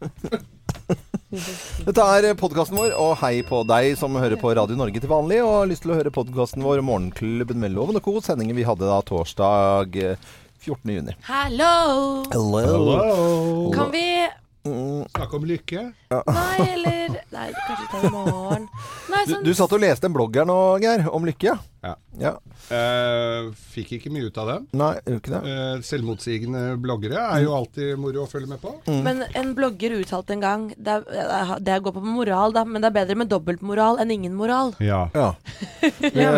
Dette er podkasten vår, og hei på deg som hører på Radio Norge til vanlig og har lyst til å høre podkasten vår Morgenklubben med Loven og Co. Sendingen vi hadde da torsdag eh, 14. juni. Hallo! Hello. Kan vi Snakke om lykke. Nei, eller Nei, kanskje ta i morgen. Nei, Du, sånn du satt og leste en blogg her nå, Geir, om lykke. Ja. Ja. Eh, fikk ikke mye ut av den. Nei, ikke det? Uh, selvmotsigende bloggere er jo alltid moro å følge med på. Men en blogger uttalte en gang Det, er, det går på moral, da, men det er bedre med dobbeltmoral enn ingen moral. Ja. Ja. Ja.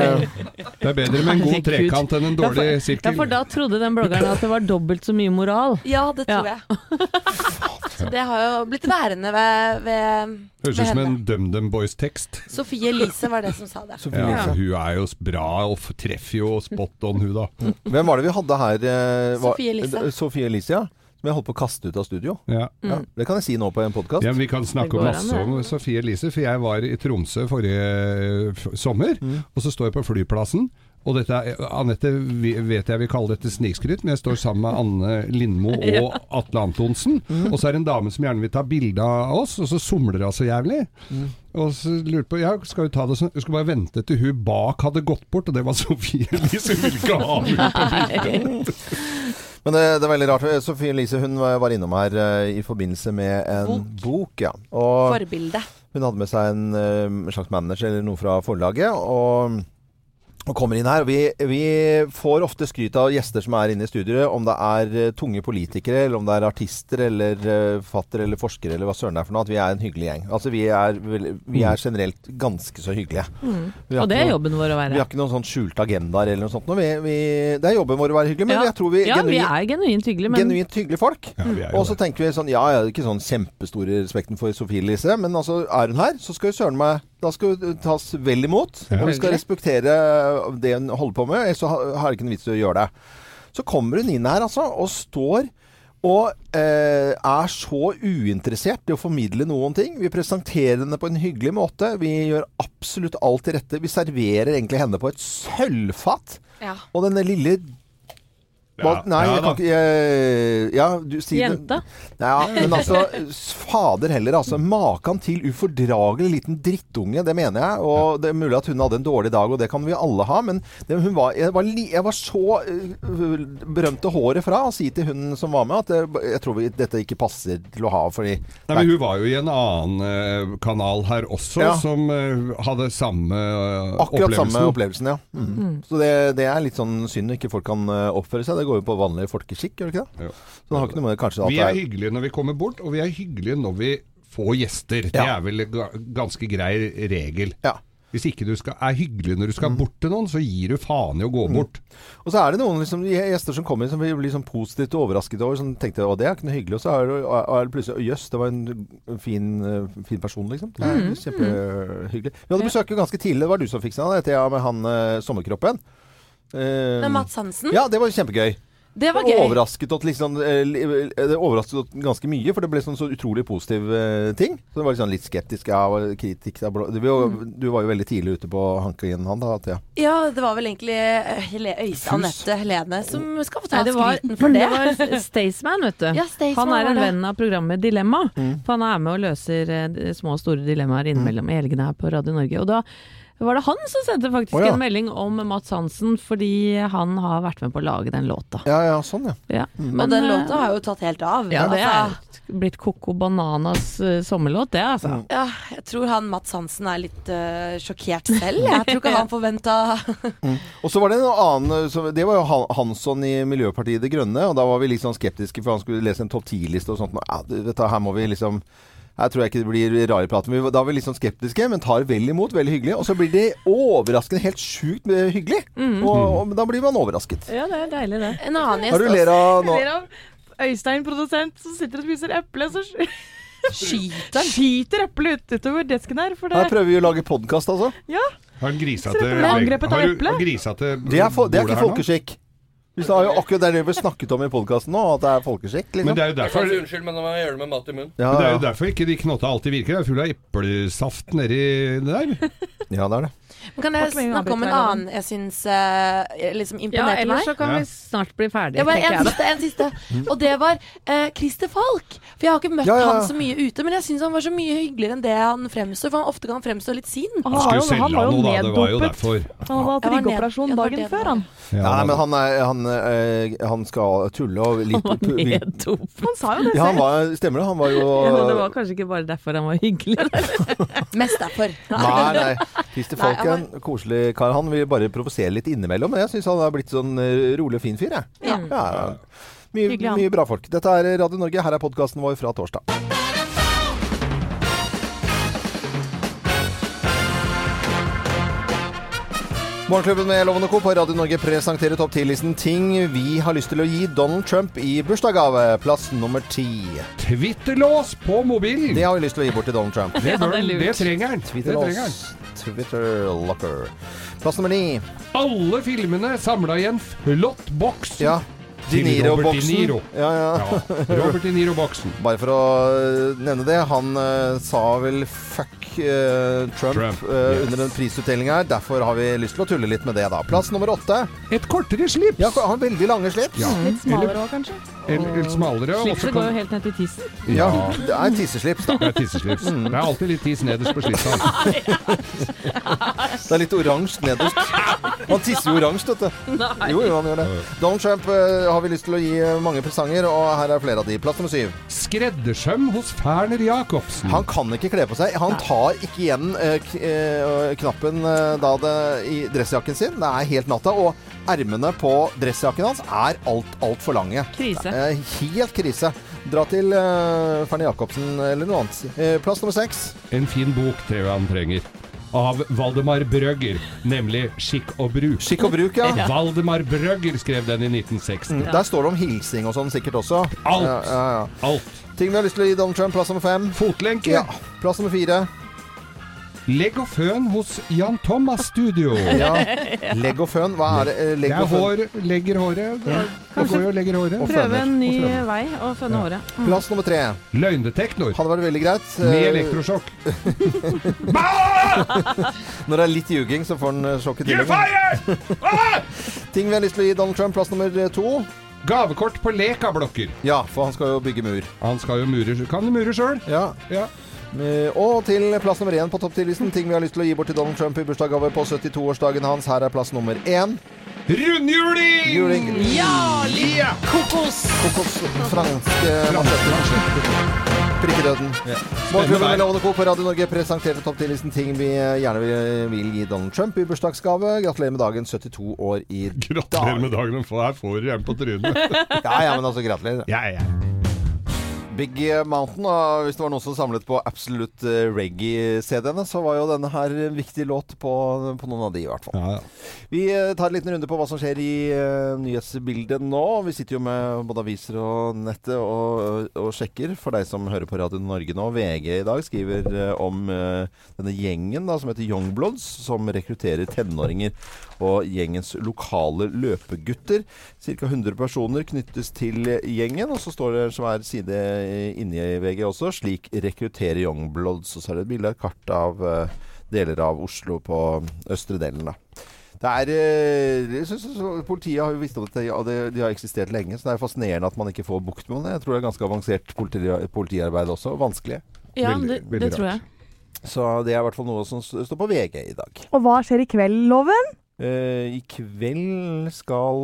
Det er bedre med en god trekant enn en dårlig Ja, sirkel. for da trodde den bloggeren at det var dobbelt så mye moral. Ja, det tror Ja. jeg. Så det har jo blitt værende ved, ved, Høres ut som en. DumDum Boys-tekst. Sofie Elise var det som sa det. Sofie Ja, Elise. hun er jo s- bra og treffer jo spot on, hun da. Hvem var det vi hadde her? eh, var- Sofie Elise. eh, Sofie Elise, ja. Som jeg holdt på å kaste ut av studio. Ja. Ja, det kan jeg si nå på en podkast. Ja, Vi kan snakke masse om. Sofie Elise, for jeg var i Tromsø forrige f sommer. Og så står jeg på flyplassen. Og dette er, Anette vet jeg vil kalle dette snikskryt, men jeg står sammen med Anne Lindmo og Atle Antonsen. Og så er det en dame som gjerne vil ta bilde av oss, og så somler hun så jævlig. Og så lurte på Ja, skal ta det sånn? Jeg skulle bare vente til hun bak hadde gått bort, og det var Sofie Elise. Hun ville ikke ha henne på bildet. Men det, det er veldig rart. Sofie Elise hun var var innom her eh, i forbindelse med en bok. ja. Og Forbilde. hun hadde med seg en eh, slags manager eller noe fra forlaget. og og kommer inn her. vi, vi får ofte skryt av gjester som er inne i studiet, om det er eh, tunge politikere, eller om det er artister, eller fatter, fattere, eller forskere, eller hva søren det er for noe, at vi er en hyggelig gjeng. Altså vi er, vi er generelt ganske så hyggelige. Mm. Og det er jobben vår å være. Vi har ikke noen sånn skjulte agendaer eller noe sånt. Vi, vi, det er jobben vår å være hyggelig, men Ja. jeg tror vi, Ja, vi er genuint hyggelige, men genuint hyggelige folk. Ja, Og så tenker vi sånn Ja, jeg har ikke sånn kjempestore respekten for Sofie Elise, men altså, er hun her, så skal jo søren meg Da skal hun tas vel imot. Ja. Og vi skal respektere det hun holder på med, ellers så har har det ikke noen vits i å gjøre det. Så kommer hun inn her, altså, og står og eh, er så uinteressert i å formidle noen ting. Vi presenterer henne på en hyggelig måte. Vi gjør absolutt alt til rette. Vi serverer egentlig henne på et sølvfat. Ja. Og denne lille hva, Ja, Nei, ja jeg kan ikke jeg, Ja, du sier Jente. Ja, men altså Fader heller, altså. Makan til ufordragelig liten drittunge, det mener jeg. Og det er mulig at hun hadde en dårlig dag, og det kan vi alle ha, men det, hun var, jeg, var li, jeg var så uh, berømte håret fra å si til hun som var med, at det, jeg tror vi, dette ikke passer til å ha, fordi Nei, men Hun var jo i en annen eh, kanal her også, Ja. som eh, hadde samme eh, Akkurat opplevelsen. samme opplevelsen, ja. Mm. Så det, det er litt sånn synd ikke folk kan uh, oppføre seg. Det går jo på vanlig folkeskikk, gjør det ikke det? Jo. Så det har ikke noe med kanskje at Vi er hyggelige når vi kommer bort, og vi er hyggelige når vi får gjester. Det Ja. er vel ga ganske grei regel. Ja. Hvis ikke du skal, er hyggelig når du Mm. skal bort til noen, så gir du faen i å gå bort. Og så er det noen liksom, gjester som kommer som vi blir sånn positivt overrasket over. Som tenkte å det er ikke noe hyggelig. Og så er det, er det plutselig jøss, det var en fin, eh, fin person, liksom. Det er Kjempehyggelig. Vi hadde besøk ganske tidlig. Det var du som fiksa det, med han eh, sommerkroppen. Eh, Med Mats Hansen. Ja, det var kjempegøy. Det var gøy. Overrasket at liksom eh, eh, Det overrasket at ganske mye, for det ble sånn så utrolig positiv eh, ting. Så det var liksom litt skeptisk. Ja, kritikk ja, du, var jo- du var jo veldig tidlig ute på å hanke inn han, da, Thea. Ja, det var vel egentlig Øystein Anette Helene som skal få ta det var, skryten for det. det var Staysman, vet du. Ja, han er en venn av programmet Dilemma. Mm. For han er med og løser små og store dilemmaer innimellom i helgene her på Radio Norge. Og da var det han som sendte faktisk oh, ja. en melding om Mats Hansen, fordi han har vært med på å lage den låta. Ja, ja, sånn, ja. Ja. Og den låta har jo tatt helt av. Ja, det Altså, er blitt Coco Bananas eh, sommerlåt, det, altså. ja, jeg tror han Mats Hansen er litt uh, sjokkert selv. Jeg tror ikke han forventa Og så var det en annen Det var jo Hansson i Miljøpartiet De Grønne, og da var vi litt sånn skeptiske, for han skulle lese en topp 10-liste og sånt. Men, ja, det- dette her må vi liksom her tror jeg ikke det blir rare prat. Da er vi litt sånn skeptiske, men tar vel imot. Veldig hyggelig. Og så blir det overraskende helt sjukt hyggelig. hyggelig. Og, og da blir man overrasket. Ja, det er deilig, det. En annen Har du ler av nå? Av Øystein, produsent, som sitter og spiser eple, så skyter. skyter eplet ut utover desken her. For Her prøver vi å lage podkast, altså. Har grisete angrepet av har eple? grisete Det er, det er ikke folkeskikk. Vi sa jo akkurat det er det vi snakket om i podkasten nå, at det er folkeskikk. Men Liksom. det er jo derfor unnskyld, men nå må jeg gjøre det med mat i munnen. Ja, Men det er jo ja. derfor ikke de knotta alltid virker. Det er full av eplesaft nedi der. Ja, det er det. Men kan jeg snakke om en annen jeg syns uh, liksom Ja, ellers meg? så kan Ja. vi snart bli ferdige, Ja, tenker en jeg da. siste, en siste. Og det var uh, Christer Falk. For jeg har ikke møtt Ja, ja, ja. han så mye ute, men jeg syns han var så mye hyggeligere enn det han fremstår. For han ofte kan fremstå litt sint. Han, Han var jo, skulle han var han jo da. Det var jo neddopet. derfor. Han hadde hatt ryggoperasjon ja, dagen før, han. Ja, Ja, nei, men han, er, han, øh, han skal tulle og litt Han var neddopet. Han sa jo det Ja, han selv. var, stemmer det. Han var jo Ja, det var kanskje ikke bare derfor han var hyggelig. Mest derfor. Nei, nei. Christer Falk er en koselig kar. Han vil bare provosere litt innimellom. Men jeg syns han har blitt sånn eh, rolig og fin fyr, jeg. Ja. Ja, mye, Hyggelig, mye bra folk. Dette er Radio Norge. Her er podkasten vår fra torsdag. Morgenklubben med Loven Co. på Radio Norge presenterer topp 10-listen ting vi har lyst til å gi Donald Trump i bursdagsgave. Plass nummer ti. Twitterlås på mobilen! Det har vi lyst til å gi bort til Donald Trump. Det, bør, det er det trenger han. Twitter locker. Plass nummer ni. Alle filmene samla i en flott boks. Ja. De Niro-boksen. Niro. Ja, ja. Ja, Robert De Niro-boksen. Bare for å nevne det. Han uh, sa vel fuck øh, Trump, Trump, øh, yes. under en prisutdeling her. Derfor har vi lyst til å tulle litt med det, da. Plass nummer åtte. Et kortere slips! Ja, han har veldig lange slips. Ja. Litt smalere òg, kanskje. Eller, litt smalere. Slipset kan- går jo helt ned til tissen. Ja, Ja. det er tisseslips, da. Det er tisseslips. Mm. Det er alltid litt tiss nederst på slipset. Det er litt oransje nederst. Han tisser jo oransje, vet du. Jo, jo, han gjør det. Donald Trump øh, har vi lyst til å gi øh, mange presanger, og her er flere av de. Plass nummer syv. Skreddersøm hos Ferner Jacobsen. Han kan ikke kle på seg. Han tar ikke igjen eh, eh, knappen eh, da det, i dressjakken sin. Det er helt natta. Og ermene på dressjakken hans er alt, altfor lange. Krise. Helt krise. Dra til uh, Fernie Jacobsen eller noe annet. Plass nummer seks. En fin bok tror jeg han trenger. Av Valdemar Brøgger, nemlig Skikk og bruk. Skikk og bruk, ja. Valdemar Brøgger skrev den i 1960. Mm, Der står det om hilsing og sånn sikkert også. Alt. Ja, ja, ja. Alt. Ting vi har lyst til å gi Donald Trump. Plass nummer fem. Fotlenke. Ja. Plass nummer fire. Legg og føn hos Jan Thomas Studio. Ja. Legg og føn. Hva er det? Eh, Det er hår, legger håret. Går jo og legger håret. Prøve en ny vei og fønne håret. Plass nummer tre. Løgndetektor. Hadde vært veldig greit. Med Eh, elektrosjokk. Når det er litt ljuging, så får han sjokket sjokk i tillegg. Ting vi har lyst til å gi Donald Trump. Plass nummer to. Gavekort på Leka-blokker. Ja, for han skal jo bygge mur. Han skal jo mure Kan du mure sjøl? Ja. Ja. Eh, Og til plass nummer én på topp 10-listen. Ting vi har lyst til å gi bort til Donald Trump i bursdagsgave på 72-årsdagen hans. Her er plass nummer én. Rundhjuling! Juling. Ja! Lia! Kokos! Kokos franske mansjetter. Prikkedøden. Morgenklubben med Lovende Co. på Radio Norge presenterte topp 10-listen ting vi eh, gjerne vil, vil gi Donald Trump i bursdagsgave. Gratulerer med dagen. 72 år i dag. Gratulerer med dagen. Her får du hjem på trynet. Ja, ja, men altså, gratulerer. Ja, ja. Big Mountain, og hvis det var noen som samlet på Absolute eh, Reggae-CD-ene, så var jo denne her en viktig låt på, på noen av de, i hvert fall. ja, ja. Vi eh, tar en liten runde på hva som skjer i uh, nyhetsbildet nå. Vi sitter jo med både aviser og nettet og, og sjekker, for deg som hører på Radio Norge nå. VG i dag skriver om uh, denne gjengen da, som heter Youngbloods, som rekrutterer tenåringer. Og gjengens lokale løpegutter. Ca. 100 personer knyttes til gjengen. Og så står det en svær side inni VG også. Slik rekrutterer Youngbloods. Og så er det et bilde av et kart av eh, deler av Oslo på østre delen. da. Det er, eh, jeg synes, så- Politiet har jo visst om dette, og det, de har eksistert lenge. Så det er fascinerende at man ikke får bukt med det. Jeg tror det er ganske avansert politi, politiarbeid også. og Vanskelig. Ja, Veldig- det, veldig det tror jeg. Så det er i hvert fall noe som står på VG i dag. Og hva skjer i kveld, Loven? Eh, I kveld skal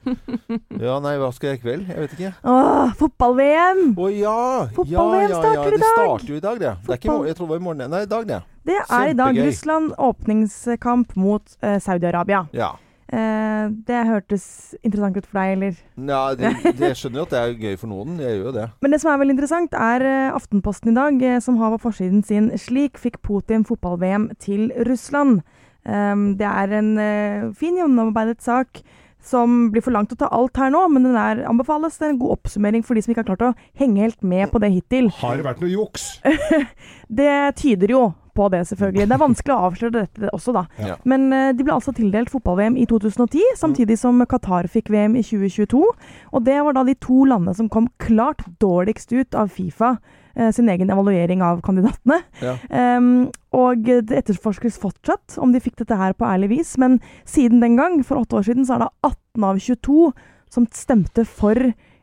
Ja, nei, hva skal jeg i kveld? Jeg vet ikke. Åh, fotball-VM! Å ja! Fotball-VM ja, ja, ja. starter i Det starter jo i dag, det. det er ikke, jeg tror det var i morgen. Nei, i dag, det. Det er i dag Russland åpningskamp mot uh, Saudi-Arabia. Ja. Uh, det hørtes interessant ut for deg, eller? ja det, det, skjønner jo at det er gøy for noen. Jeg gjør jo det. Men det som er veldig interessant, er uh, Aftenposten i dag, som har på forsiden sin 'Slik fikk Putin fotball-VM til Russland'. Um, det er en eh, fin, gjennomarbeidet sak som blir for langt å ta alt her nå, men den er, anbefales. Det er en god oppsummering for de som ikke har klart å henge helt med på det hittil. Har det vært noe juks? Det tyder jo på det, selvfølgelig. Det er vanskelig å avsløre dette også, da. Ja. Men eh, de ble altså tildelt fotball-VM i 2010, samtidig som Qatar fikk VM i 2022. Og det var da de to landene som kom klart dårligst ut av Fifa sin egen evaluering av kandidatene. Ja. Um, og det etterforskes fortsatt om de fikk dette her på ærlig vis, men siden den gang, for åtte år siden, så er det 18 av 22 som stemte for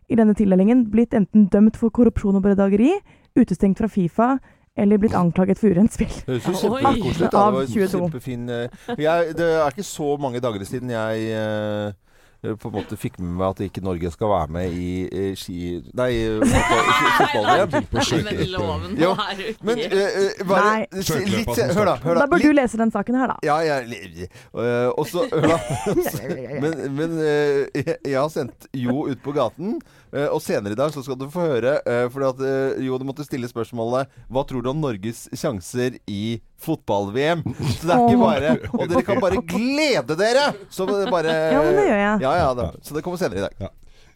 i denne tildelingen, blitt enten dømt for korrupsjon og bedrageri, utestengt fra Fifa eller blitt anklaget for urent spill. Det høres jo kjempekoselig ut. Det var 22. kjempefin eh, Det er ikke så mange dager siden jeg eh, på en måte fikk med meg at ikke Norge skal være med i eh, ski... Nei, fotball-VM. Er Men eh, eh, bare Nei. litt Hør, da. Hør da. Da bør Litt- du lese den saken her, da. Ja, jeg øh, Og så Hør, da. Men, men uh, jeg, jeg har sendt Jo ut på gaten, og senere i dag så skal du få høre For fordi at øh, Jo, du måtte stille spørsmålet Hva tror du om Norges sjanser i fotball-VM? Så det er ikke bare Og dere kan bare glede dere! Så bare Ja, men det gjør jeg. Ja, ja, da. Så det kommer senere i dag.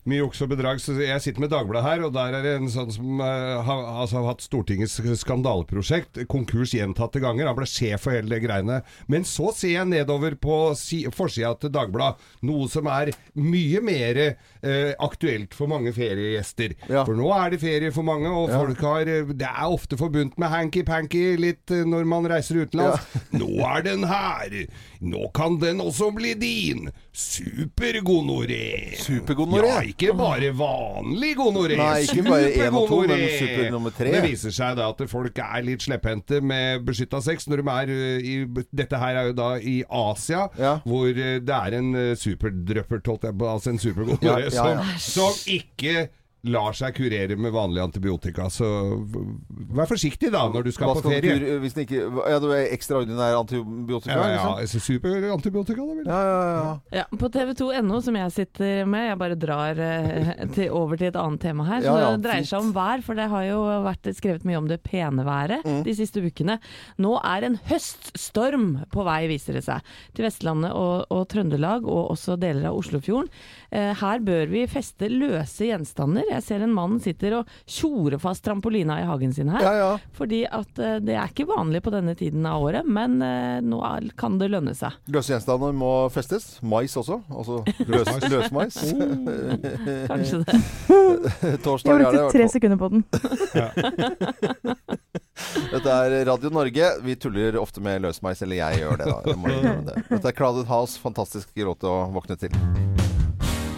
Mye juks og bedrag. Så jeg sitter med Dagbladet her, og der er det en sånn som uh, har, altså, har hatt Stortingets skandaleprosjekt. Konkurs gjentatte ganger. Han ble sjef for hele det greiene. Men så ser jeg nedover på si, forsida til Dagbladet noe som er mye mer uh, aktuelt for mange feriegjester. Ja. For nå er det ferie for mange, og Ja. folk har eh, Det er ofte forbundet med hanky-panky litt eh, når man reiser utenlands. Nå er den her! Nå kan den også bli din! Supergonoré! Supergonoré? Ja, ikke bare vanlig gonoré. Nei, ikke bare en og to, men super nummer tre. Det viser seg da at folk er litt slepphendte med beskytta sex når de er uh, i Dette her er jo da i Asia, Ja. hvor uh, det er en uh, superdrøppert, altså en supergonoré. Som, som ikke lar seg kurere med vanlige antibiotika. Så vær forsiktig da når du skal skal på ferie. kur- hvis den ikke Ja, du er ekstraordinær antibiotika? Ja, ja, liksom? ja. Superantibiotika, da vel. ja, ja, ja. Ja, På tv2.no, som jeg sitter med, jeg bare drar eh, til, over til et annet tema her. Så ja, det dreier seg om vær, for det har jo vært skrevet mye om det pene været Mm. de siste ukene. Nå er en høststorm på vei, viser det seg. Til Vestlandet og, og Trøndelag, og også deler av Oslofjorden. Eh, her bør vi feste løse gjenstander. Jeg ser en mann sitter og tjorer fast trampolina i hagen sin her. ja, ja. Fordi at eh, det er ikke vanlig på denne tiden av året, men eh, nå er, kan det lønne seg. Løse gjenstander må festes. Mais også. Altså løs, løsmais. Kanskje det. Torsdag Jeg brukte tre sekunder på den. Dette er Radio Norge. Vi tuller ofte med løsmeis, eller jeg gjør det, da. Jeg må det. Dette er Crowded House. Fantastisk låt å våkne til.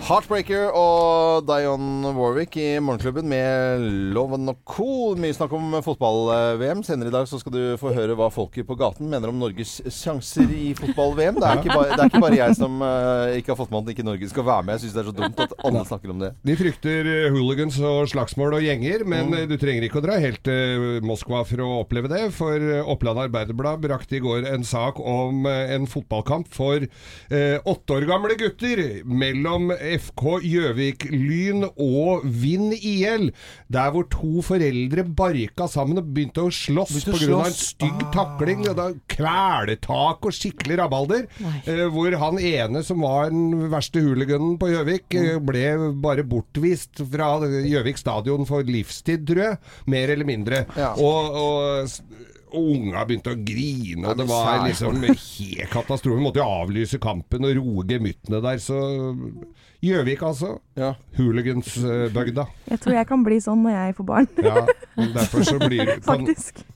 Heartbreaker og Dion Warwick i Morgenklubben med Love and Cool. Mye snakk om fotball-VM. Senere i dag så skal du få høre hva folket på gaten mener om Norges sjanser i fotball-VM. Det, det er ikke bare jeg som uh, ikke har fått med at ikke Norge skal være med. Jeg syns det er så dumt at alle snakker om det. De frykter eh, hooligans og slagsmål og gjenger, men Mm. eh, du trenger ikke å dra helt til Moskva for å oppleve det. For Oppland Arbeiderblad brakte i går en sak om en fotballkamp for uh, åtte år gamle gutter mellom FK Gjøvik Lyn og Vind IL. Der hvor to foreldre barka sammen og begynte å slåss pga. en stygg takling. Og da Kvelertak og skikkelig rabalder. Eh, hvor han ene som var den verste hooliganen på Gjøvik, eh, ble bare bortvist fra Gjøvik stadion for livstid, tror jeg. Mer eller mindre. Ja. Og, og, og unga begynte å grine, og det var liksom helt katastrofe. Vi måtte jo avlyse kampen og roe gemyttene der, så Gjøvik, altså. Ja. Hooligansbygda. Jeg tror jeg kan bli sånn når jeg får barn. Ja, derfor så blir kan,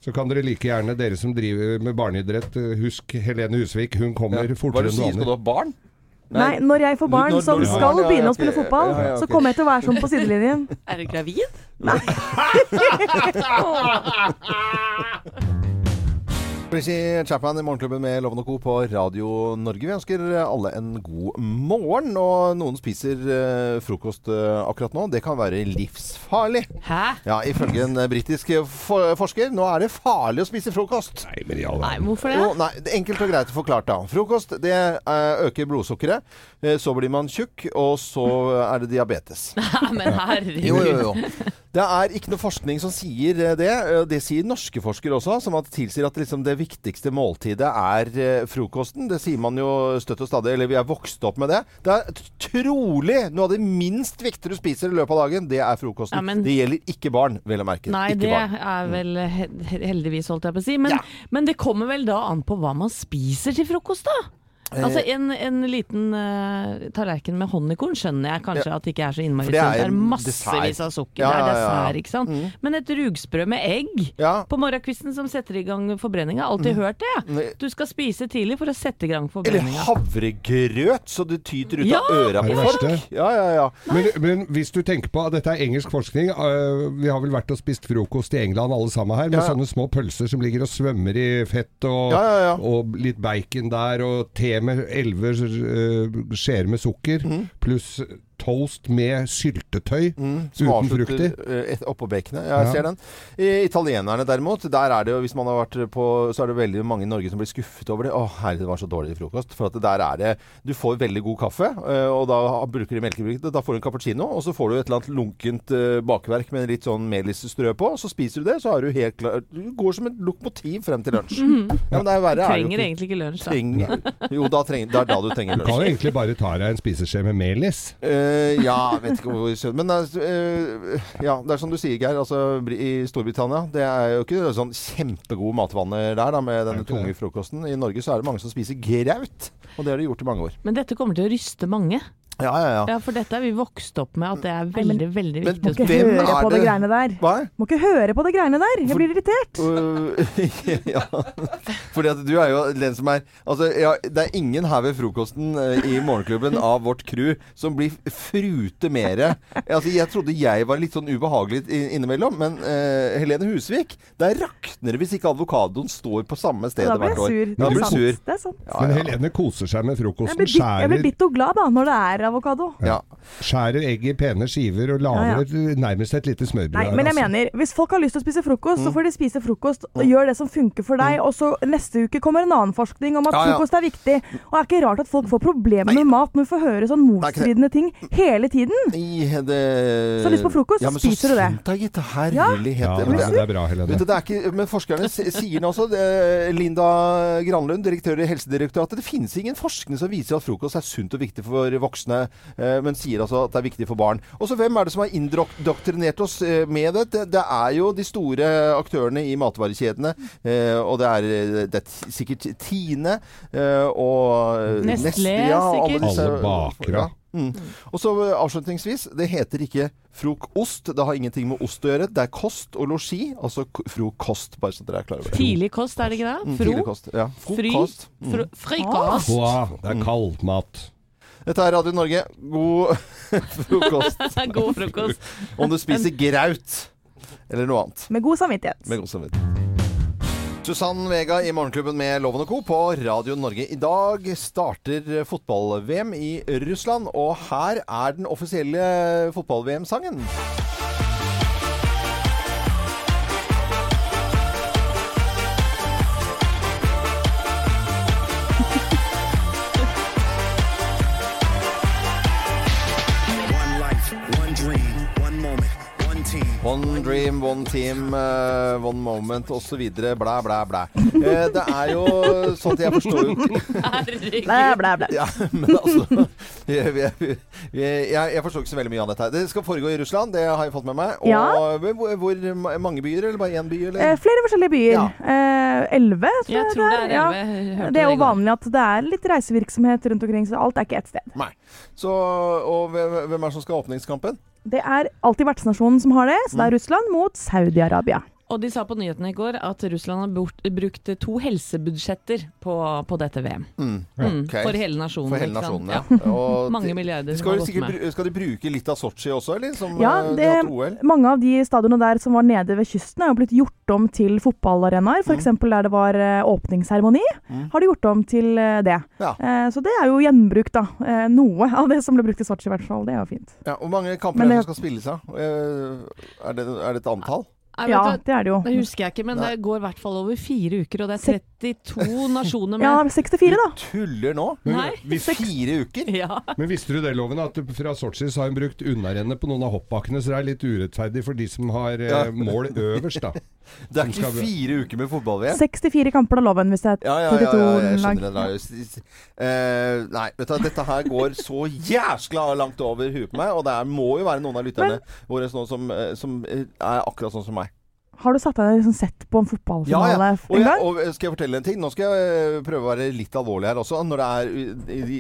Så kan dere like gjerne, dere som driver med barneidrett, eh, husk Helene Husvik. Hun kommer Ja. Er fortere enn du enn sier? Skal du vanlig. ha barn? Nei, når jeg får barn Når- når som skal begynne å spille fotball, Ja, ja, ok. så kommer jeg til å være sånn på sidelinjen. Er du gravid? Chrissy Chapman i Morgenklubben med Loven og Co. på Radio Norge. Vi ønsker alle en god morgen. Og noen spiser eh, frokost eh, akkurat nå. Det kan være livsfarlig. Hæ? Ja, Ifølge en eh, britisk for forsker, nå er det farlig å spise frokost. Nei, men i all Nei, verden. hvorfor Jo, nei, det er Enkelt og greit forklart, da. Frokost det eh, øker blodsukkeret. Eh, så blir man tjukk, og så er det diabetes. Nei, Men herregud. Jo, jo, jo. Det er ikke noe forskning som sier eh, det. Eh, Det sier norske forskere også, som at tilsier at liksom det viktigste måltidet er frokosten. Det sier man jo støtt og stadig, eller vi er vokst opp med det. Det er trolig noe av det minst viktige du spiser i løpet av dagen, det er frokosten. Ja, men- Det gjelder ikke barn, vel å merke. Nei, ikke det barn. er vel heldigvis, holdt jeg på å si. Men, Ja. men det kommer vel da an på hva man spiser til frokost, da? Altså En, en liten uh, tallerken med honningkorn skjønner jeg kanskje at det ikke er så innmari sunt. det er Det er massevis av sukker. Ja, Det er ja, ja, ja. dessert, ikke sant. Mm. Men et rugsprø med egg Ja. på morgenkvisten som setter i gang forbrenninga. Alltid hørt det. Du skal spise tidlig for å sette i gang forbrenninga. Eller havregrøt, så det tyter ut Ja! av øra på folk. Ja, ja, ja. Men, men hvis du tenker på at dette er engelsk forskning uh, Vi har vel vært og spist frokost i England alle sammen her, med Ja, ja. sånne små pølser som ligger og svømmer i fett, og, Ja, ja, ja. og litt bacon der, og te med elleve øh, skjeer med sukker, Mhm. pluss toast med syltetøy Mm, uten frukt frukter. eh, Oppå baconet. Ja, jeg Ja. ser den. I, italienerne derimot, der er det jo, hvis man har vært på Så er det veldig mange i Norge som blir skuffet over det. Å herre, det var så dårlig frokost. For at der er det Du får veldig god kaffe, eh, og da bruker de melkebruk. Da får du en cappuccino, og så får du et eller annet lunkent eh, bakverk med litt sånn melisstrø på. Og så spiser du det, så har du helt klart Du går som et lokomotiv frem til lunsj. Ja, men det er verre er jo Trenger ikke. egentlig ikke lunsj, da. Trenger, jo, da trenger, det er da du trenger lunsj. Du kan jo egentlig bare ta deg en spiseskje med melis. Eh, ja, vet ikke hvor skjønner Men uh, ja, det er som du sier, Geir. Altså, I Storbritannia det er jo ikke sånn kjempegode matvaner der da, med denne tunge frokosten. I Norge så er det mange som spiser graut. Og det har de gjort i mange år. Men dette kommer til å ryste mange. Ja, ja, ja. Ja, For dette er vi vokst opp med at det er Nei, men- veldig, veldig men viktig å Må ikke høre på det greiene der. Hva? Må ikke høre på det greiene der. Jeg blir irritert. Uh, ja. Fordi at du er jo den som er Altså, ja, det er ingen her ved frokosten eh, i morgenklubben av vårt crew som blir frute mere. Altså, jeg trodde jeg var litt sånn ubehagelig innimellom, men uh, Helene Husvik Der rakner det hvis ikke avokadoen står på samme sted hvert år. Da blir jeg sur. Det er sant. Ja, Men. Helene koser seg med frokosten. jeg blir bitt og glad da, når det er avokado. Ja. skjærer egg i pene skiver og lager Ja, ja. nærmest et lite smørbrød. Nei, men jeg altså. mener, hvis folk har lyst til å spise frokost, Mm. så får de spise frokost og gjør det som funker for deg. Og så neste uke kommer en annen forskning om at Ja, ja. frokost er viktig. Og det er ikke rart at folk får problemer med mat når vi får høre sånn motstridende ting hele tiden. Nei, det Så lyst på frokost, ja, men spiser du det. sunt da, gitt. Herlighet. Ja, Men det, det- det er bra, Helene. Vet du, det er ikke, men forskerne sier nå også, det, Linda Granlund, direktør i Helsedirektoratet, det finnes ingen forskning som viser at frokost er sunt og viktig for voksne, men sier altså at det er viktig for barn. Og så hvem er det som har indoktrinert oss eh, med det? det? Er jo de store aktørene i matvarekjedene, eh, og det er, eh, det er sikkert Tine eh, og Nestlé, ja, alle sikkert. disse- Alle bakere. Ja. Mm. Og så eh, avslutningsvis, det heter ikke frokost. Det har ingenting med ost å gjøre. Det er kost og losji, altså frokost, bare så dere er klar over det. Tidlig kost, er det ikke det? Mm, Fro? Mm, kost. Ja. Frokost. Mm. Fro frikost? Ah. det er kaldmat. Dette er Radio Norge. God frokost. God frokost. Om du spiser graut eller noe annet. Med god samvittighet. Med god samvittighet. Susann Vega i Morgenklubben med Loven og Co. på Radio Norge. I dag starter fotball-VM i Russland, og her er den offisielle fotball-VM-sangen. One dream, one team, eh, one moment osv. Blæ, blæ, blæ. Eh, det er jo sånn at jeg forstår jo Blæ, blæ, blæ. Ja, men altså jeg, jeg, jeg, jeg forstår ikke så veldig mye av dette. her. Det skal foregå i Russland, det har jeg fått med meg. Og Ja. hvor, hvor mange byer, eller bare én by? Eller? Eh, flere forskjellige byer. Eh, Elleve, tror Jeg tror det er Ja. elleve. Det er jo vanlig at det er litt reisevirksomhet rundt omkring, så alt er ikke ett sted. Nei. Så, og hvem er det som skal ha åpningskampen? Det er alltid vertsnasjonen som har det, så det Mm. er Russland mot Saudi-Arabia. Og de sa på nyhetene i går at Russland har bort, brukt to helsebudsjetter på, på dette VM. Mm. Mm, Ok. For hele nasjonen. For hele ikke sant? nasjonen, ja. Og Mange de- milliarder skal, har gått sikkert, med. skal de bruke litt av Sotsji også, eller? Som Ja, det, de har hatt OL? Mange av de stadionene der som var nede ved kysten, er jo blitt gjort om til fotballarenaer. F.eks. eksempel der det var eh, åpningsseremoni, Mm. har de gjort om til eh, det. Ja. Eh, så det er jo gjenbruk, da. Eh, noe av det som ble brukt i Sotsji, i hvert fall. Det er jo fint. Ja, Hvor mange kamper er det skal spilles av? Eh, Er det, er det et antall? Nei, Ja, du, det er det jo. det husker jeg ikke, men Nei. det går i hvert fall over fire uker, og det er 32 nasjoner med. Ja, med. 64, da. Tuller nå? Nei. Vi Fire uker? Ja. Men visste du det, Loven, at fra Sotsji har hun brukt unnarennet på noen av hoppbakkene, så det er litt urettferdig for de som har eh, Ja. mål øverst, da. Det er ikke fire uker med fotball-VM? 64 kamper av loven, hvis det er Ja, ja, ja, ja, jeg skjønner det. da. S- s- eh, nei, vet du, dette her går så jæskla langt over huet på meg, og det er, må jo være noen av lytterne våre som, eh, som eh, er akkurat sånn som meg. Har du satt deg liksom sett på en Ja, fotballfinale ja. Og, en gang? og skal jeg fortelle en ting? Nå skal jeg eh, prøve å være litt alvorlig her også. Når det er,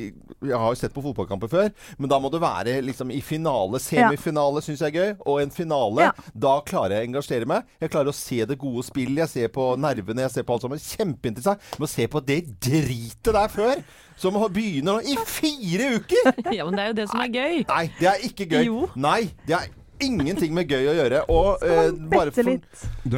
jeg har jo sett på fotballkamper før, men da må det være liksom i finale. Semifinale syns jeg er gøy. Og en finale, Ja. da klarer jeg å engasjere meg. Jeg klarer å se det gode spillet. Jeg ser på nervene, jeg ser på alt sammen. Kjempeinteressant. Men å se på det dritet der før, som begynner nå i fire uker! Ja, men det er jo det som er gøy. Nei, det er ikke gøy. Jo. Nei, det er ingenting med gøy å gjøre. Og eh, bare for. Du,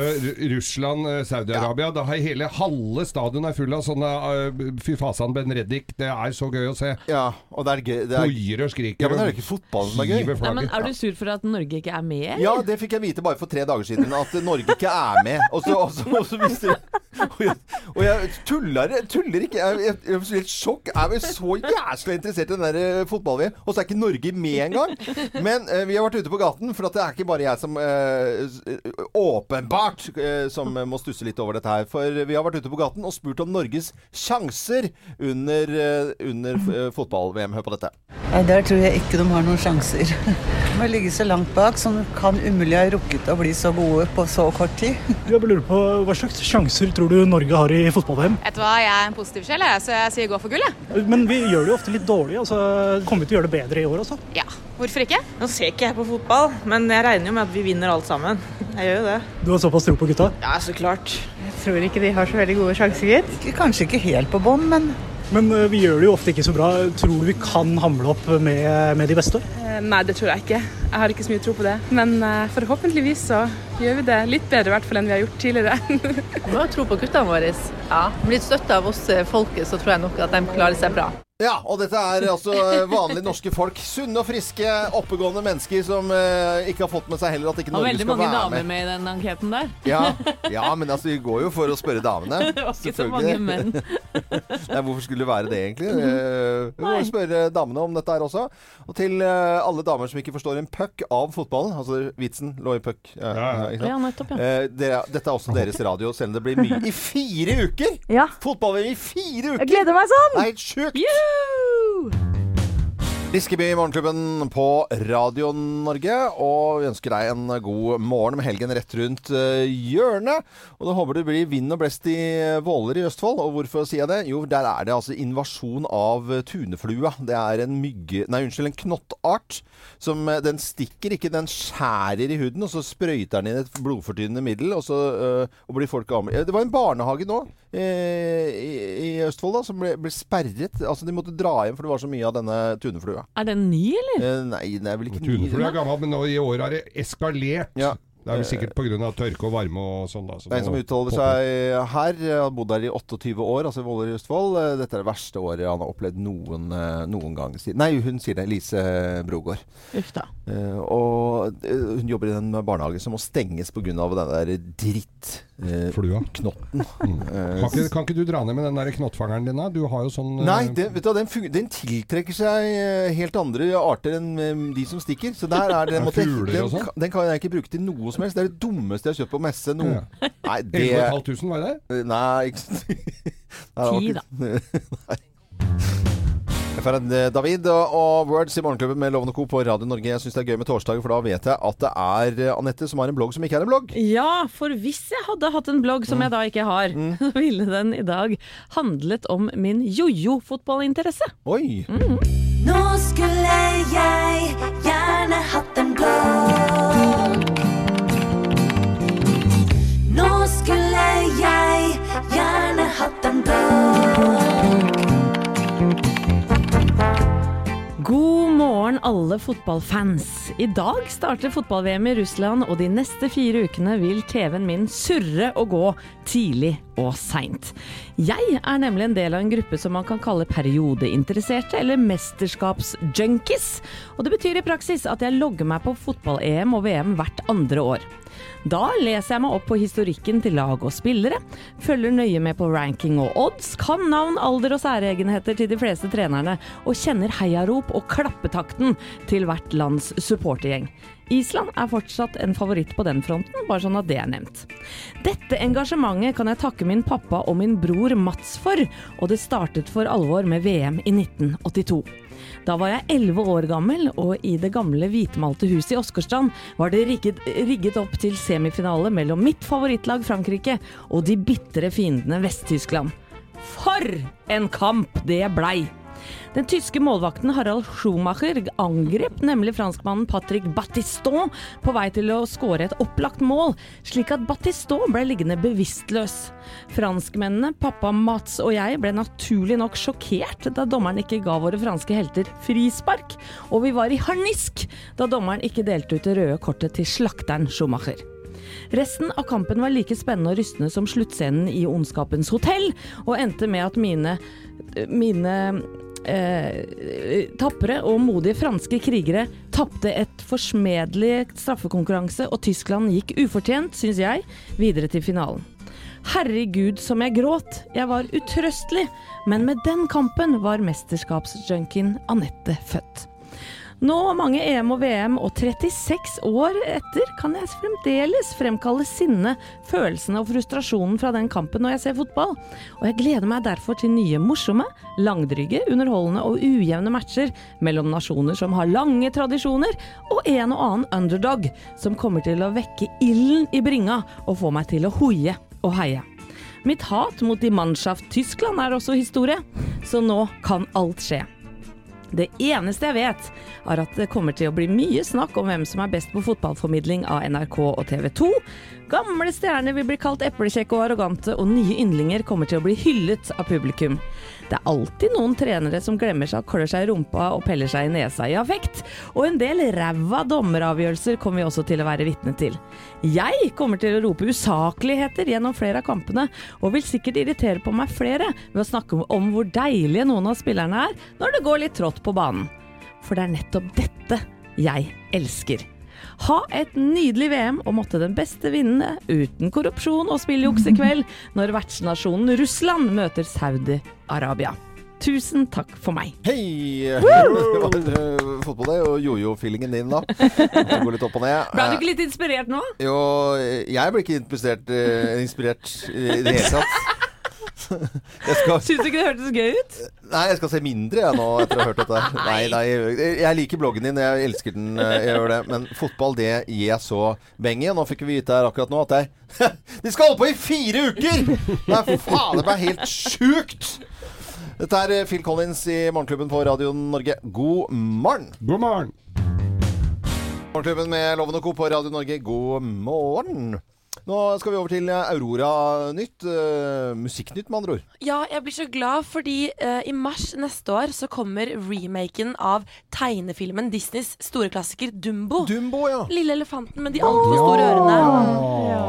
Russland, eh, Saudi-Arabia, da har hele halve stadion er full av sånne uh, Fy fasan Ben Reddik, det er så gøy å se. Ja, og det er gøy. Det er, Hoier og skriker. ja, men det er jo ikke fotballen som er gøy. Nei, men. Er du sur for at Norge ikke er med? eller? Ja, det fikk jeg vite bare for tre dager siden, at Norge ikke er med. Og så, og så, og så visste jeg Og jeg, og jeg tuller, tuller ikke. Jeg, jeg, jeg er helt sjokk. Jeg er så jæsla interessert i den der eh, fotball-VM, og så er ikke Norge med engang. Men eh, vi har vært ute på gaten, for at det er ikke bare jeg som eh, åpenbart eh, som må stusse litt over dette her. For vi har vært ute på gaten og spurt om Norges sjanser under, eh, under eh, fotball-VM. Hør på dette. Nei, Der tror jeg ikke de har noen sjanser. De har ligget så langt bak, så de kan umulig ha rukket å bli så gode på så kort tid. Jeg lurer på Hva slags sjanser tror du Norge har i fotball-VM? Vet du hva, jeg er en positiv sjel, så jeg sier gå for gull, jeg. Men vi gjør det jo ofte litt dårlig. altså Kommer vi til å gjøre det bedre i år også? Ja, hvorfor ikke? Nå ser ikke jeg på fotball, men jeg regner jo med at vi vinner alt sammen. Jeg gjør jo det. Du har såpass tro på gutta? Ja, så klart. Jeg tror ikke de har så veldig gode sjanser, gitt. Kanskje ikke helt på bånn, men Men eh, vi gjør det jo ofte ikke så bra. Tror du vi kan hamle opp med, med de beste? Nei, det tror jeg ikke. Jeg har ikke så mye tro på det. Men eh, forhåpentligvis så gjør vi det litt bedre i hvert fall enn vi har gjort tidligere. Vi må ha tro på guttene våre. Ja. Med litt støtte av oss eh, folket, så tror jeg nok at de klarer seg bra. Ja, og dette er altså vanlige norske folk. Sunne og friske, oppegående mennesker som eh, ikke har fått med seg heller at ikke Norge skal Det var veldig mange damer med. med i den anketen der. Ja, ja, men altså, vi går jo for å spørre damene. Det var ikke så mange menn. Nei, hvorfor skulle det være det, egentlig? Eh, Vi må Nei. spørre damene om dette her også. Og til eh, alle damer som ikke forstår en puck av fotballen, altså vitsen lå i puck. Ja, Ja, ja. ikke sant? Ja, nettopp, ja. Eh, dere, dette er også deres radio, selv om det blir mye. I fire uker! Ja. Fotball-VM i fire uker! Jeg gleder meg sånn! Det er helt sjukt! Woo! Riskeby Morgenklubben på Radio Norge, og vi ønsker deg en god morgen med helgen rett rundt eh, hjørnet. Og da håper det blir vind og blest i Våler i Østfold. Og hvorfor sier jeg det? Jo, der er det altså invasjon av tuneflue. tuneflua. Det er en mygge... Nei, unnskyld, en knottart. Som eh, Den stikker ikke, den skjærer i huden, og så sprøyter den inn et blodfortynnende middel, og så øh, og blir folk gamle. Det var en barnehage nå eh, i, i Østfold da, som ble, ble sperret. Altså De måtte dra hjem, for det var så mye av denne tuneflua. Er den ny, eller? Eh, nei, det er vel ikke Tunefugl ny. er gammel, men nå i år har det eskalert. Ja. Det er vel sikkert pga. tørke og varme og sånn. da. så Det er en som uttaler seg her. Jeg har bodd her i 28 år, altså i Våler i Østfold. Eh, Dette er det verste året han har opplevd noen, eh, noen gang. Nei, hun sier det. Lise Brogård. Uff da. Eh, og eh, hun jobber i en barnehage som må stenges pga. den der drittknotten. Eh, Flua. knotten. Mm. Eh, Kan ikke, kan ikke du dra ned med den der knottfangeren din, da? Du har jo sånn eh, Nei, det, vet du, den, den tiltrekker seg eh, helt andre arter enn eh, de som stikker. Så der er det, den, måtte, den, sånn? kan- den kan jeg ikke bruke til noe som helst. Det er det dummeste jeg har kjøpt på messe. Noe. Ja. Nei, det 11 500, var det det? Nei, ikke Ti, da. Nei. Eh, David og Words i Morgenklubben med Lovende Co. på Radio Norge. Jeg syns det er gøy med torsdager, for da vet jeg at det er eh, Anette som har en blogg som ikke er en blogg. Ja, for hvis jeg hadde hatt en blogg, som jeg da ikke har, så ville den i dag handlet om min jojo-fotballinteresse. Oi! Nå skulle jeg gjerne hatt en blogg. Alle fotballfans. I dag starter fotball-VM i Russland, og de neste fire ukene vil TV-en min surre og gå tidlig og seint. Jeg er nemlig en del av en gruppe som man kan kalle periodeinteresserte, eller mesterskapsjunkies. Og det betyr i praksis at jeg logger meg på fotball-EM og VM hvert andre år. Da leser jeg meg opp på historikken til lag og spillere, følger nøye med på ranking og odds, kan navn, alder og særegenheter til de fleste trenerne, og kjenner heiarop og klappetakten til hvert lands supportergjeng. Island er fortsatt en favoritt på den fronten, bare sånn at det er nevnt. Dette engasjementet kan jeg takke min pappa og min bror Mats for, og det startet for alvor med VM i 1982. Da var jeg elleve år gammel, og i det gamle hvitmalte huset i Åsgårdstrand var det rigget, rigget opp til semifinale mellom mitt favorittlag Frankrike og de bitre fiendene Vest-Tyskland. For en kamp det blei! Den tyske målvakten Harald Schumacher angrep nemlig franskmannen Patrick Battiston på vei til å skåre et opplagt mål, slik at Battiston ble liggende bevisstløs. Franskmennene, pappa Mats og jeg ble naturlig nok sjokkert da dommeren ikke ga våre franske helter frispark, og vi var i harnisk da dommeren ikke delte ut det røde kortet til slakteren Schumacher. Resten av kampen var like spennende og rystende som sluttscenen i Ondskapens hotell, og endte med at mine, mine eh, tapre og modige franske krigere tapte et forsmedelig straffekonkurranse, og Tyskland gikk ufortjent, syns jeg, videre til finalen. Herregud som jeg gråt, jeg var utrøstelig, men med den kampen var mesterskapsjunkien Anette født. Nå, mange EM og VM og 36 år etter, kan jeg fremdeles fremkalle sinnet, følelsene og frustrasjonen fra den kampen når jeg ser fotball. Og jeg gleder meg derfor til nye morsomme, langdrygge, underholdende og ujevne matcher mellom nasjoner som har lange tradisjoner, og en og annen underdog som kommer til å vekke ilden i bringa og få meg til å hoie og heie. Mitt hat mot de Mannschaft Tyskland er også historie, så nå kan alt skje. Det eneste jeg vet, er at det kommer til å bli mye snakk om hvem som er best på fotballformidling av NRK og TV 2. Gamle stjerner vil bli kalt eplekjekke og arrogante, og nye yndlinger kommer til å bli hyllet av publikum. Det er alltid noen trenere som glemmer seg og klør seg i rumpa og peller seg i nesa i affekt, og en del ræva dommeravgjørelser kommer vi også til å være vitne til. Jeg kommer til å rope usakligheter gjennom flere av kampene, og vil sikkert irritere på meg flere ved å snakke om hvor deilige noen av spillerne er når det går litt trått på banen. For det er nettopp dette jeg elsker. Ha et nydelig VM, og måtte den beste vinne uten korrupsjon og spilljuks i kveld, når vertsnasjonen Russland møter Saudi-Arabia. Tusen takk for meg. Hei! Fått på deg fotball, det. Og jojo-feelingen din, da. Det går litt opp og ned. Ble du ikke litt inspirert nå? Jo, jeg ble ikke inspirert, eh, inspirert i det hele tatt. Jeg skal, Syns du ikke det hørtes gøy ut? nei, jeg skal se mindre jeg nå etter å ha hørt dette. Nei, nei, jeg liker bloggen din, jeg elsker den, eh, jeg gjør det. Men fotball, det gir jeg så beng i. Nå fikk vi vite her akkurat nå at det er De skal holde på i fire uker! Nei, faen, det ble helt sjukt! Dette er eh, Phil Collins i Morgenklubben på Radio Norge. God morgen! God morgen! Morgenklubben med Loven og Co. på Radio Norge. God morgen! Nå skal vi over til eh, Aurora-nytt. Uh, Musikknytt, med andre ord. Ja, jeg blir så glad fordi uh, i mars neste år så kommer remaken av tegnefilmen Disneys store klassiker Dumbo. Dumbo, ja. Lille elefanten med de altfor store ørene.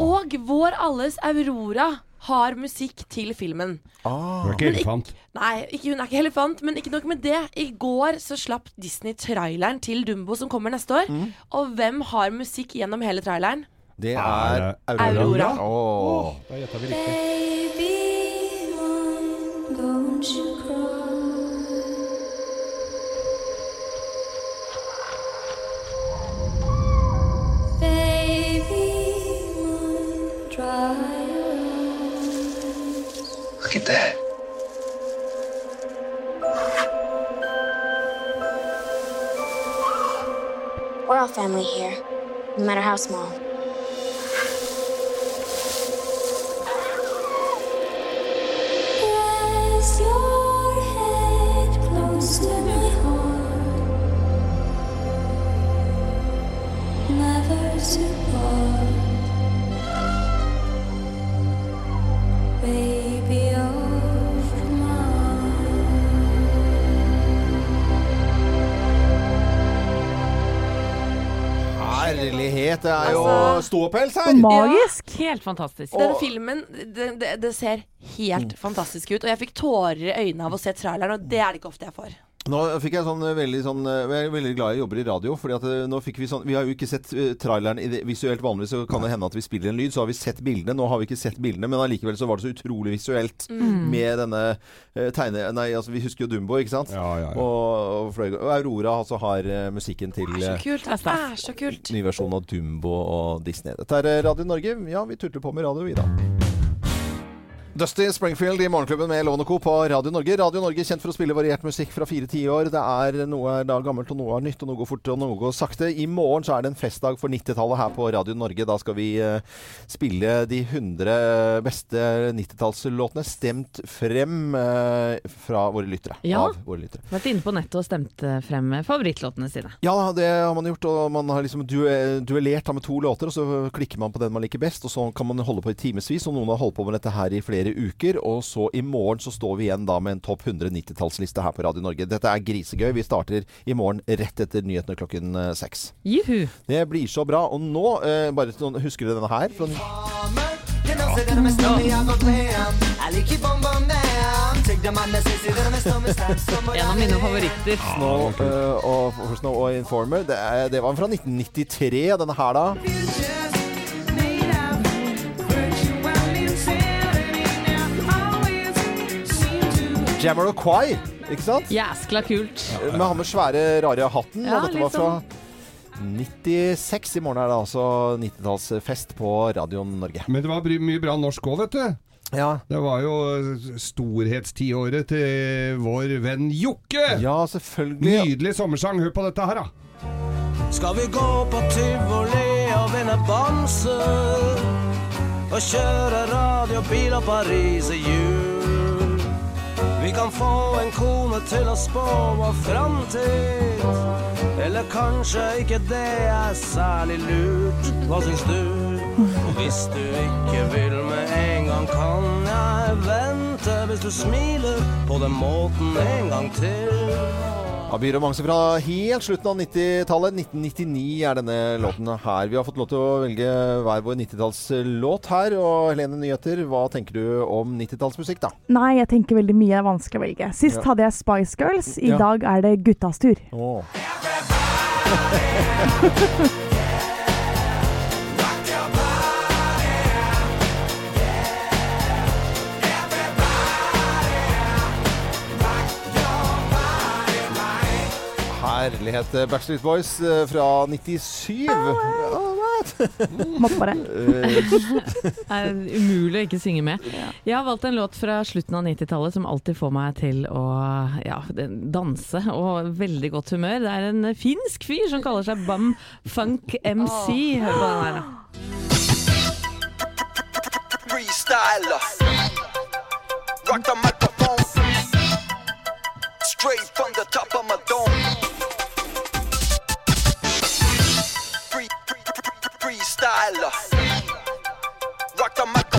Og vår alles Aurora har musikk til filmen. Ah. Hun er ikke elefant? ikk- elefant. Nei, ikke, hun er ikke elefant, men ikke nok med det. I går så slapp Disney traileren til Dumbo som kommer neste år. Mm. Og hvem har musikk gjennom hele traileren? Det Er Aurora. Aurora. Åh. Da gjetta vi riktig. Baby, one, don't you cry. Baby, one, dry your eyes. Look at that. We're all family here, no matter how small. Herlighet. Det er jo Altså- ståpels her. Magisk. Helt fantastisk. Den filmen, det, det, det ser helt fantastisk ut. Og jeg fikk tårer i øynene av å se traileren, og det er det ikke ofte jeg får. Nå fikk jeg sånn eh, veldig sånn eh, Jeg er veldig glad jeg jobber i radio. Fordi at eh, nå fikk Vi sånn Vi har jo ikke sett traileren i det, visuelt. Vanligvis så kan det hende at vi spiller en lyd, så har vi sett bildene. Nå har vi ikke sett bildene, men allikevel så var det så utrolig visuelt Mm. med denne tegne... Nei, altså vi husker jo Dumbo, ikke sant? Ja, ja, ja. Og, og, fløy- og Aurora altså har musikken til Så kult. Det er så kult. ny versjon av Dumbo og Disney. Dette er Radio Norge. Ja, vi tutler på med radio, vi da. Dusty Springfield i Morgenklubben med Loven Co. på Radio Norge. Radio Norge kjent for å spille variert musikk fra fire tiår. Det er noe er da gammelt, og noe er nytt, og noe går fort, og noe går sakte. I morgen så er det en festdag for 90-tallet her på Radio Norge. Da skal vi eh, spille de 100 beste 90-tallslåtene stemt frem eh, fra våre lyttere. Ja. Av våre lyttere. Vært inne på nettet og stemt eh, frem favorittlåtene sine. Ja, det har man gjort. Og man har liksom duellert med to låter, og så klikker man på den man liker best. Og så kan man holde på i timevis. Og noen har holdt på med dette her i flere uker. Og så i morgen så står vi igjen da med en topp 100 90-tallsliste her på Radio Norge. Dette er grisegøy. Vi starter i morgen rett etter nyhetene klokken eh, seks. Juhu. Det blir så bra. Og nå, eh, bare noen, husker du denne her? Fra En av mine favoritter. Snow, uh, og, for Snow og Informer. Det, er, det var fra 1993, denne her da. Jamiroquai, ikke sant? Jæskla kult. Med han med svære, rare hatten. Ja, og dette var fra 96. I morgen er det altså 90-tallsfest på Radio Norge. Men det var mye bra norsk òg, vet du. Ja. Det var jo storhetstiåret til vår venn Jokke. Ja, selvfølgelig. Nydelig sommersang. Hør på dette her, da. Skal vi gå på tivoli og vinne bamser? Og kjøre radiobil og Paris i jul? Vi kan få en kone til å spå vår framtid. Eller kanskje ikke det er særlig lurt. Hva syns du? Og hvis du ikke vil med en gang, kan jeg vente hvis du smiler på den måten en gang til. Abir og Mangse fra helt slutten av 90-tallet. 1999 er denne låten her. Vi har fått lov til å velge hver vår 90-tallslåt her. Og Helene Nyheter, hva tenker du om 90-tallsmusikk, da? Nei, jeg tenker veldig mye er vanskelig å velge. Sist Ja. hadde jeg Spice Girls, i Ja. dag er det guttas tur. Åh. Herlighet. Backstreet Boys eh, fra 97. Måtte bare. Det er umulig å ikke synge med. Jeg har valgt en låt fra slutten av 90-tallet som alltid får meg til å ja, danse og veldig godt humør. Det er en finsk fyr som kaller seg Bam Funk MC. Hør på den her, da. freestyler. Rock the microphone. Straight from the top of my dome. Freestyler. Rock the microphone.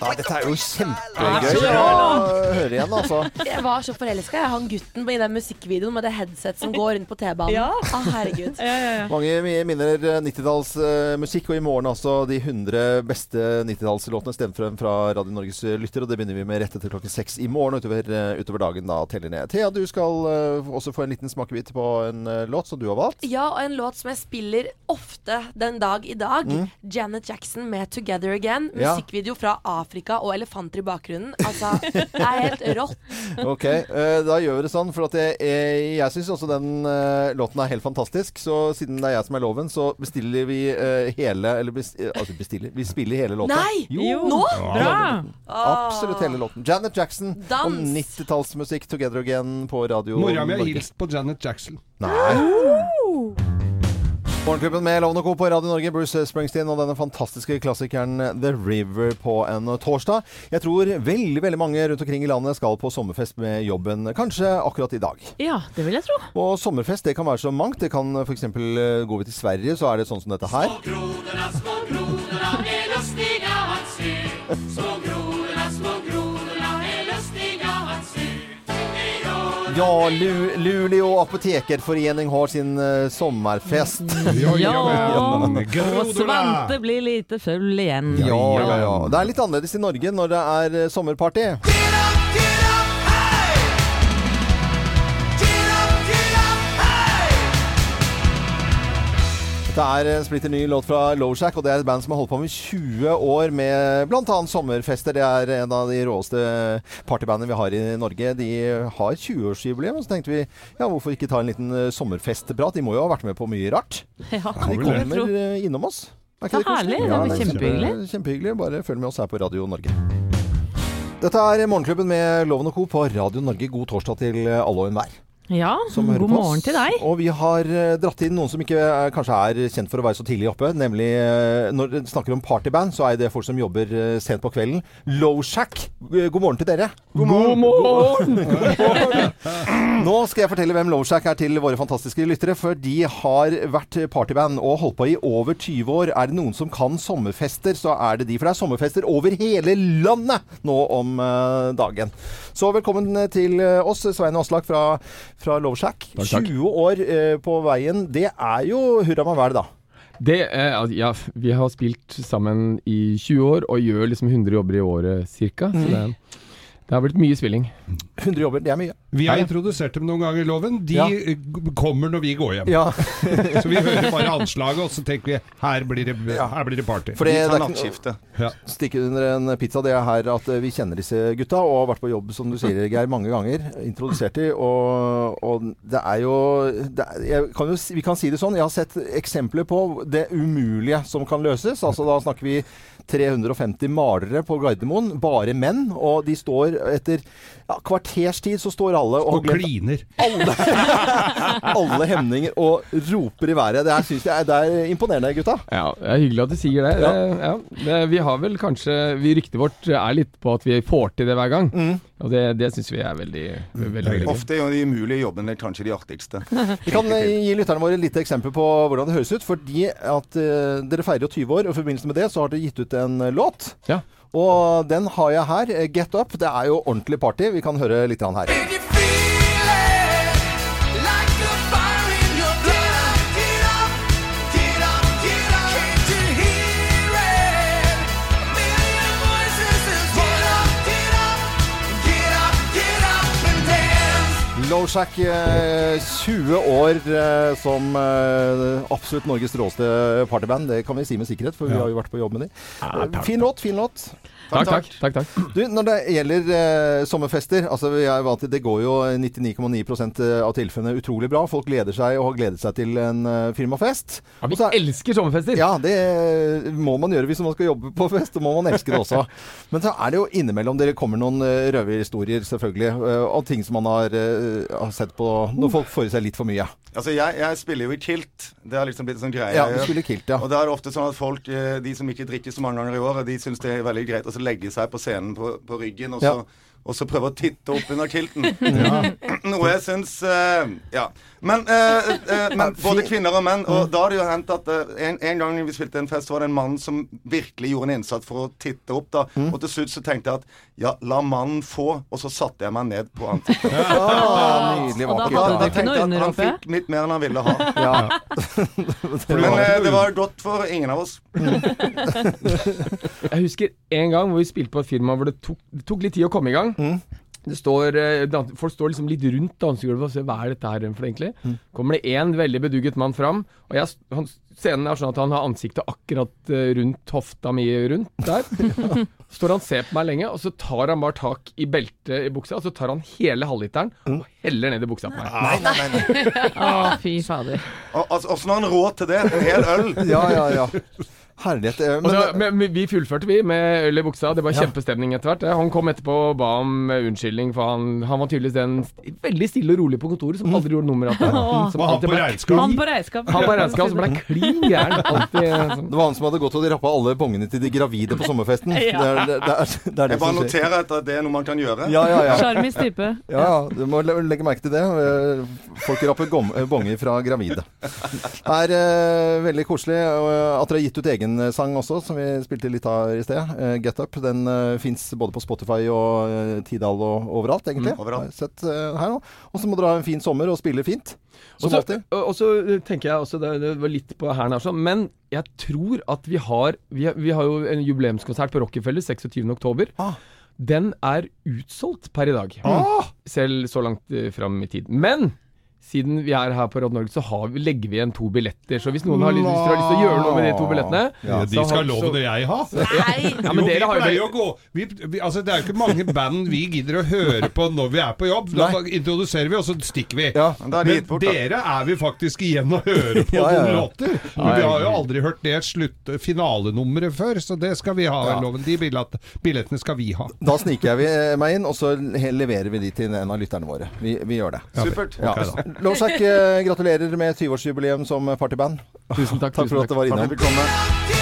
Ja, dette er jo kjempegøy å høre igjen, altså. Jeg var så forelska jeg. han gutten i den musikkvideoen med det headset som går rundt på T-banen. Ja. Å, herregud. Mange mi- minner eh, 90-tallsmusikk, og i morgen altså de 100 beste 90-tallslåtene stemt frem fra Radio Norges lytter. Og det begynner vi med rett etter klokken seks i morgen og utover, eh, utover dagen da teller ned. Thea, du skal eh, også få en liten smakebit på en eh, låt som du har valgt. Ja, og en låt som jeg spiller ofte den dag i dag. Mm. Janet Jackson med 'Together Again'. Musikkvideo fra Afrika og elefanter i bakgrunnen. Altså, det er helt rått. Ok, eh, da gjør vi det sånn. For at jeg, jeg, jeg syns også den eh, låten er helt fantastisk. Så siden det er jeg som er loven, så bestiller vi eh, hele Eller bes, eh, altså bestiller Vi spiller hele låta. Nei! Jo! Nå? Bra! Absolutt hele låten. Janet Jackson Dans. og 90-tallsmusikk Together Again på radio Mora mi har hilst på Janet Jackson. Nei. Morgenklubben med Lovende Co. på Radio Norge, Bruce Springsteen og denne fantastiske klassikeren The River på en torsdag. Jeg tror veldig veldig mange rundt omkring i landet skal på sommerfest med jobben, kanskje akkurat i dag. Ja, det vil jeg tro. Og sommerfest det kan være så mangt. Det kan f.eks. går vi til Sverige, så er det sånn som dette her. Grodorna, små grodorna er lustiga att se. Små grodorna, små grodorna Ja, Lu Luleå apotekerforening har sin eh, sommerfest. Ja, og Svante blir lite full igjen. Ja, ja, ja. Det er litt annerledes i Norge når det er eh, sommerparty. Det er en splitter ny låt fra Lowshack, og det er et band som har holdt på med 20 år med bl.a. sommerfester. Det er en av de råeste partybandene vi har i Norge. De har 20-årsjubileum, og så tenkte vi ja, hvorfor ikke ta en liten eh, sommerfestprat? De må jo ha vært med på mye rart. Ja, De det kommer innom oss. Er ikke Så herlig, det blir er kjempehyggelig. kjempe- Kjempehyggelig. Bare følg med oss her på Radio Norge. Dette er Morgenklubben med Loven og Co. på Radio Norge. God torsdag til alle og enhver. Ja, som god morgen til deg. Og vi har eh, dratt inn noen som ikke er, kanskje er kjent for å være så tidlig oppe. Nemlig eh, når det snakker om partyband, så er det folk som jobber eh, sent på kvelden. Lowshack. Eh, God morgen til dere. God morgen! Nå skal jeg fortelle hvem Lowshack er til våre fantastiske lyttere. For de har vært partyband og holdt på i over 20 år. Er det noen som kan sommerfester, så er det de. For det er sommerfester over hele landet nå om eh, dagen. Så velkommen til eh, oss, Svein Aslak fra, fra takk. 20 år eh, på veien. Det er jo hurra meg vel, da. Det er, ja, vi har spilt sammen i 20 år og gjør liksom 100 jobber i året cirka. Så det, det har blitt mye spilling. 100 jobber, det er mye. Vi har introdusert dem noen ganger, Loven. De Ja. kommer når vi går hjem. Ja. så vi hører bare anslaget, og så tenker vi her blir det, her blir det party. For det, det er ikke Ja. stikke under en pizza. Det er her at eh, vi kjenner disse gutta og har vært på jobb, som du sier, Geir, mange ganger. Introdusert de, og, og det er jo, det er, jeg kan jo Vi kan si det sånn. Jeg har sett eksempler på det umulige som kan løses. Altså Da snakker vi 350 malere på Gardermoen. Bare menn. Og de står etter ja, kvarters tid så står alle og, Og kliner. Alle, alle hemninger og roper i været. Det er, synes jeg, det er imponerende, gutta. Ja, det er hyggelig at du sier det. Ja. ja. det vi har vel kanskje vi Ryktet vårt er litt på at vi får til det hver gang. Mm. Og det, det syns vi er veldig, veldig, veldig gøy. Ofte er de umulige jobbene kanskje de artigste. Vi kan eh, gi lytterne våre et lite eksempel på hvordan det høres ut. Fordi at uh, dere feirer jo 20 år, og i forbindelse med det så har dere gitt ut en låt. Ja. Og den har jeg her. eh, Get Up. Det er jo ordentlig party. Vi kan høre litt her. Lowshack, eh, 20 år eh, som eh, absolutt Norges råeste partyband. Det kan vi si med sikkerhet, for vi har jo vært på jobb med dem. Fin låt, fin låt. Takk, takk. takk, takk. Du, når det gjelder eh, sommerfester altså vi er vant til, Det går jo 99,9% av tilfellene utrolig bra. Folk gleder seg og har gledet seg til en eh, firmafest. Ja, vi så er- elsker sommerfester! Ja, det må man gjøre hvis man skal jobbe på fest. Og må man elske det også. Men så er det jo innimellom dere kommer noen uh, røverhistorier, selvfølgelig. eh, og ting som man har, eh, har sett på når folk får i seg litt for mye. Altså, jeg, jeg spiller jo i kilt. Det har liksom blitt en sånn greie. Ja, du spiller kilt, ja. Og da er det ofte sånn at folk, eh, de som ikke drikker så mange ganger i året, de syns det er veldig greit å så legge seg på scenen på, på ryggen og så, Ja. Og så prøve å titte opp under kilten. Ja. Noe jeg syns uh, Ja. Men, uh, uh, men både kvinner og menn. Og da har det jo hendt at en, en gang vi spilte en fest, så var det en mann som virkelig gjorde en innsats for å titte opp. da Og til slutt så tenkte jeg at ja, la mannen få, og så satte jeg meg ned på ansiktet. Ja, nydelig vakkert, da, da tenkte jeg at han fikk litt mer enn han ville ha. Ja. Men det var godt for ingen av oss. Jeg husker en gang hvor vi spilte på et firma hvor det tok, det tok litt tid å komme i gang. Det står, eh, folk står liksom litt rundt dansegulvet og ser hva er dette her for egentlig. Kommer det én veldig bedugget mann fram, og jeg, han, scenen er sånn at han har ansiktet akkurat eh, rundt hofta mi rundt der. står han og ser på meg lenge, og så tar han bare tak i beltet i buksa, og så tar han hele halvliteren og heller ned i buksa på meg. Nei, nei, nei, nei. Å, fy fader. Altså, Åssen har han råd til det? En hel øl? Ja, ja, ja. Herlighet. eh, Men, så, men, vi fullførte vi med øl i buksa. Det var Ja. kjempestemning etter hvert. Han kom etterpå og ba om eh, unnskyldning, for han, han var tydeligvis den st- veldig stille og rolig på kontoret som aldri gjorde nummer av det. Han på regnskap. Han på regnskap. Han på regnskap som ble klin gæren. Alltid eh, sånn. det var han som hadde gått og rappa alle bongene til de gravide på sommerfesten. Ja. Det, er, det, det, er, det er Jeg bare noterer at det er noe man kan gjøre. Ja, ja, ja. Sjarmis type. Ja, ja, du må legge merke til det. Folk rapper bonger fra gravide. Det er veldig koselig at dere har gitt ut egen eh, sang også, som vi spilte litt av i sted. Uh, Get Up. Den uh, fins både på Spotify og uh, Tidal og overalt, egentlig. Mm, overalt. Sett uh, her nå. Og så må dere ha en fin sommer og spille fint. Som så, alltid. og så tenker jeg også, det, var litt på hæren her, sånn, men jeg tror at vi har Vi, har- vi har jo en jubileumskonsert på Rockefeller 26.10. Ah. Den er utsolgt per i dag. Ah. Selv så langt fram i tid. Men siden vi er her på Råd Norge, så har vi, legger vi igjen to billetter. Så hvis noen har lyst, hvis dere har lyst til å gjøre noe med de to billettene Ja, de så skal ha lov og jeg ha. Ja, men jo, dere har vi jo å gå vi, vi, altså, Det er jo ikke mange band vi gidder å høre på når vi er på jobb. Da da introduserer vi, og så stikker vi. er Men fort, dere er vi faktisk igjen og hører på Ja, ja, noen låter. Men vi har jo aldri hørt det slutt finalenummeret før, så det skal vi ha. Ja. Loven. De billett, billettene skal vi ha. Da sniker jeg meg inn, og så leverer vi de til en av lytterne våre. Vi, vi gjør det. Supert. Ja. Ok. Lovsak, eh, gratulerer med 20-årsjubileum som partyband. Tusen takk. Takk for tusen at du var takk. innom.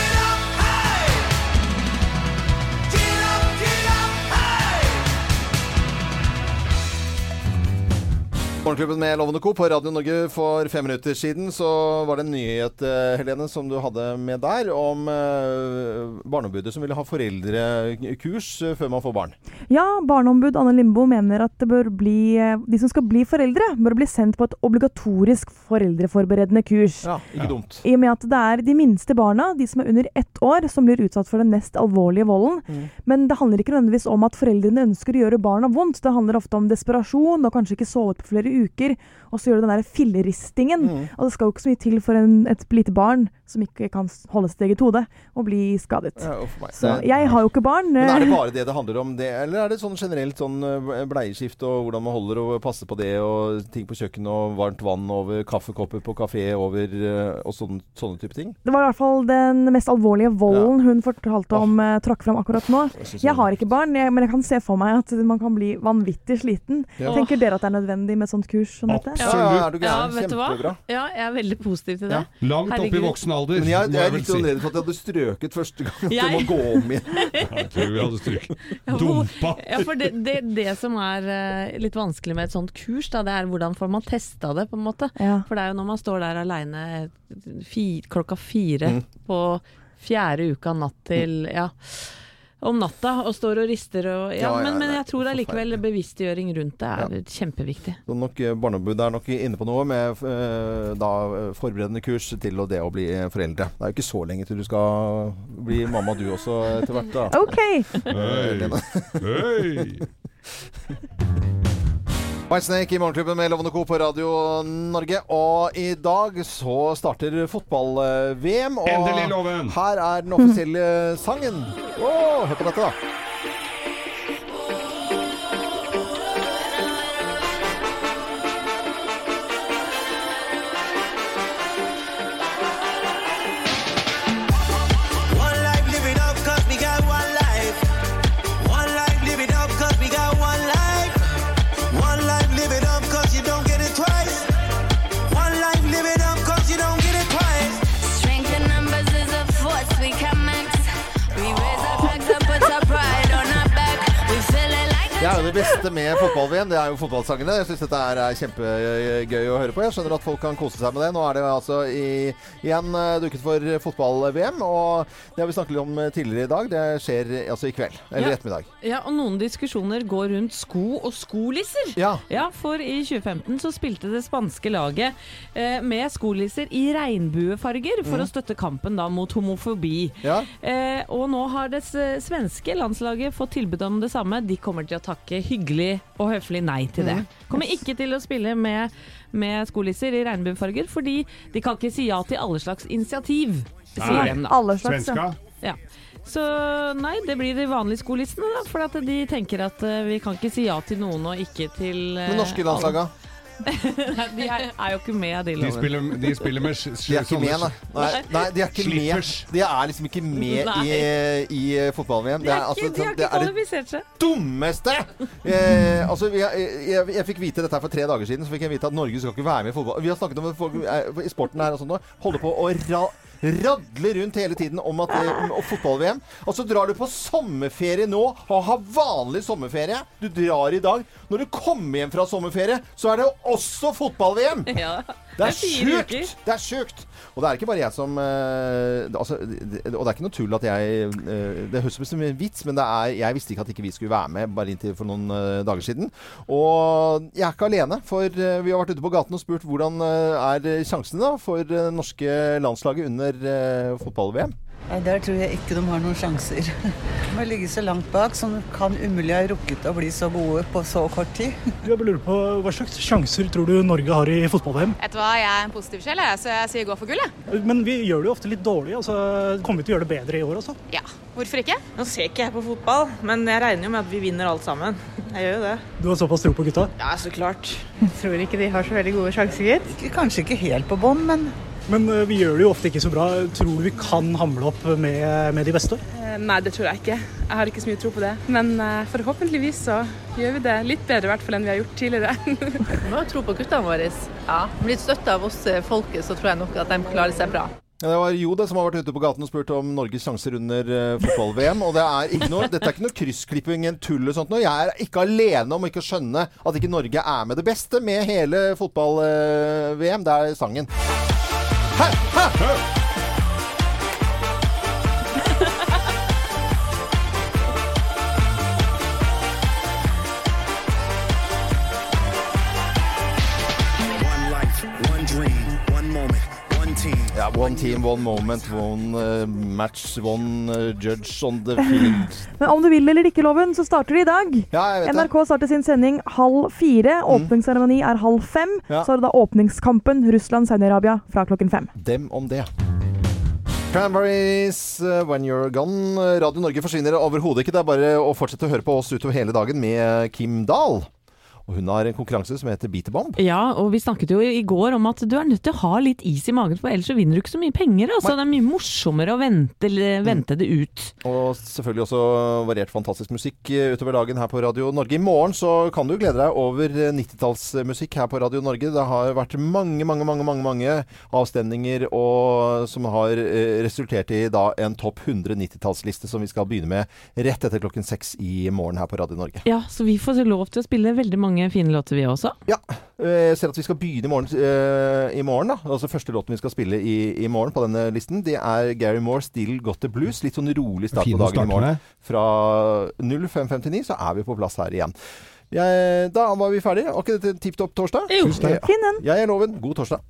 Morgenklubben med Lovende Co. på Radio Norge for fem minutter siden så var det en nyhet, eh, Helene, som du hadde med der, om eh, Barneombudet som ville ha foreldrekurs eh, før man får barn. Ja, barneombud Anne Limbo mener at det bør bli, de som skal bli foreldre, bør bli sendt på et obligatorisk foreldreforberedende kurs. Ja, ikke dumt. I og med at det er de minste barna, de som er under ett år, som blir utsatt for den mest alvorlige volden. Mm. Men det handler ikke nødvendigvis om at foreldrene ønsker å gjøre barna vondt. Det handler ofte om desperasjon og kanskje ikke sovet på flere uker. Og så gjør du den der filleristingen. Mm. Og det skal jo ikke så mye til for en, et lite barn som ikke kan holde sitt eget hode, og bli skadet. Ja. Så jeg har jo ikke barn. Men er det eh, bare det det handler om, det, eller er det sånn generelt sånn eh, bleieskift og hvordan man holder og passer på det, og ting på kjøkkenet og varmt vann over kaffekopper på kafé over eh, og sånne, sånne type ting? Det var i hvert fall den mest alvorlige volden hun fortalte om, eh, trakk fram akkurat nå. Jeg jeg- har ikke barn, jeg, men jeg kan se for meg at man kan bli vanvittig sliten. Ja. Tenker dere at det er nødvendig med et sånt kurs som dette? Ja, ja, er du Ja, vet du hva? Ja, jeg er veldig positiv til det. Langt opp i voksen alder. Men jeg, jeg er litt sånn si. redd for at jeg hadde strøket første gang. At Jeg- må gå om igjen. Jeg tror vi hadde strøket. Dumpa. Ja, for det, det, det som er eh, litt vanskelig med et sånt kurs, da, det er hvordan får man testa det, på en måte. Ja. For det er jo når man står der aleine fi, klokka fire Mm. på fjerde uka natt til ja, om natta og står og rister og Ja, Ja, ja, men, men jeg tror allikevel bevisstgjøring rundt det er kjempeviktig. Så nok eh, Barneombudet er nok inne på noe med eh, da, eh, forberedende kurs til og det å bli foreldre. Det er jo ikke så lenge til du skal bli mamma du også etter hvert. da. OK! Hei. Lene. Hei. Whitesnake i Morgenklubben med Lovende Co. på Radio Norge. Og i dag så starter fotball-VM. Og Endelig, Loven. her er den offisielle sangen. Oh, hør på dette, da. Det beste med fotball-VM. Det er jo fotballsangene. Jeg syns dette er kjempegøy å høre på. Jeg skjønner at folk kan kose seg med det. Nå er det altså i, igjen eh, duket for fotball-VM. Og det har vi snakket om tidligere i dag. Det skjer altså i kveld. Eller i Ja. ettermiddag. Ja, og noen diskusjoner går rundt sko og skolisser. Ja. for i 2015 så spilte det spanske laget eh, med skolisser i regnbuefarger for Mm. å støtte kampen da mot homofobi. Ja. Eh, og nå har det svenske landslaget fått tilbud om det samme. De kommer til å takke hyggelig og høflig nei til det. Mm. Kommer ikke til å spille med, med skolisser i regnbuefarger, fordi de kan ikke si ja til alle slags initiativ, sier de da. Alle slags, ja. Svenska. Ja. Så nei, det blir de vanlige skolissene, da. For at de tenker at eh, vi kan ikke si ja til noen og ikke til uh, Men norske landslaga? de er, er jo ikke med, de De loven. spiller, de spiller med De er ikke med, da. nei. Nei, de er ikke med. Slippers. De er liksom ikke med i, i fotball-VM. De er ikke, de har ikke kvalifisert seg. dummeste! Eh, altså, jeg, jeg, jeg fikk vite dette her for tre dager siden. Så fikk jeg vite at Norge skal ikke være med i fotball. Vi har snakket om folk eh, i sporten her og sånn nå. Holder på å ra radle rundt hele tiden om at eh, om fotball-VM. Og så drar du på sommerferie nå og har vanlig sommerferie. Du drar i dag. Når du kommer hjem fra sommerferie, så er det også fotball-VM! Ja. Det er sjukt! Det er sjukt! Og det er ikke bare jeg som uh, altså, det, Og det er ikke noe tull at jeg uh, Det høres ut som en vits, men det er, jeg visste ikke at ikke vi skulle være med bare inntil for noen uh, dager siden. Og jeg er ikke alene, for vi har vært ute på gaten og spurt hvordan er sjansene da for det norske landslaget under fotball-VM. Nei, Der tror jeg ikke de har noen sjanser. De har ligget så langt bak, så de kan umulig ha rukket å bli så gode på så kort tid. Jeg bare lurer på, Hva slags sjanser tror du Norge har i fotball-VM? Vet du hva, jeg er en positiv sjel, så jeg sier gå for gull, jeg. Men vi gjør det jo ofte litt dårlig. altså Kommer vi til å gjøre det bedre i år også? Ja, hvorfor ikke? Nå ser ikke jeg på fotball, men jeg regner jo med at vi vinner alt sammen. Jeg gjør jo det. Du har såpass tro på gutta? Ja, så klart. Jeg Tror ikke de har så veldig gode sjanser, gitt. Kanskje ikke helt på bånn, men Men eh, vi gjør det jo ofte ikke så bra. Tror du vi kan hamle opp med, med de beste? Eh, Nei, det tror jeg ikke. Jeg har ikke så mye tro på det. Men eh, forhåpentligvis så gjør vi det litt bedre i hvert fall enn vi har gjort tidligere. Vi må ha tro på guttene våre. Ja. Med litt støtte av oss folket, så tror jeg nok at de klarer seg bra. Ja, det var Jode som har vært ute på gaten og spurt om Norges sjanser under fotball-VM. Og det er ikke noe, dette er ikke noe kryssklipping, en tull eller sånt noe. Jeg er ikke alene om ikke å skjønne at ikke Norge er med det beste med hele fotball-VM. Det er sangen. Hæ, hæ, team, one moment, one eh, match, one eh, judge on the field. Men om du vil eller ikke, Loven, så starter de i dag. Ja, jeg vet det. NRK starter sin sending halv fire. Åpningsseremoni er halv fem. Ja. Så er det da åpningskampen Russland-Saudi-Arabia fra klokken fem. Dem om det. Cranberries, eh, When You're Gone. Radio Norge forsvinner overhodet ikke. Det er bare å fortsette å høre på oss utover hele dagen med Kim Dahl. Og hun har en konkurranse som heter Beat Bomb. Ja, og vi snakket jo i går om at du er nødt til å ha litt is i magen, for ellers så vinner du ikke så mye penger. Altså. Det er mye morsommere å vente, vente det ut. Og selvfølgelig også variert fantastisk musikk eh, utover dagen her på Radio Norge. I morgen så kan du glede deg over eh, 90-tallsmusikk her på Radio Norge. Det har vært mange, mange, mange mange, mange avstemninger og, som har eh, resultert i da en topp 100 90-tallsliste som vi skal begynne med rett etter klokken seks i morgen her på Radio Norge. Ja, så vi får lov til å spille veldig mange fine låter vi også. Ja. eh, Jeg ser at vi skal begynne i morgen, eh, i morgen da. Altså første låten vi skal spille i, i morgen på denne listen, det er Gary Moore, 'Still Got The Blues'. Litt sånn rolig start på dagen i morgen. Fra 05.59 så er vi på plass her igjen. Jeg, da var vi ferdige. Var ikke dette tipp topp torsdag? Jo. Den. Jeg er Loven. God torsdag.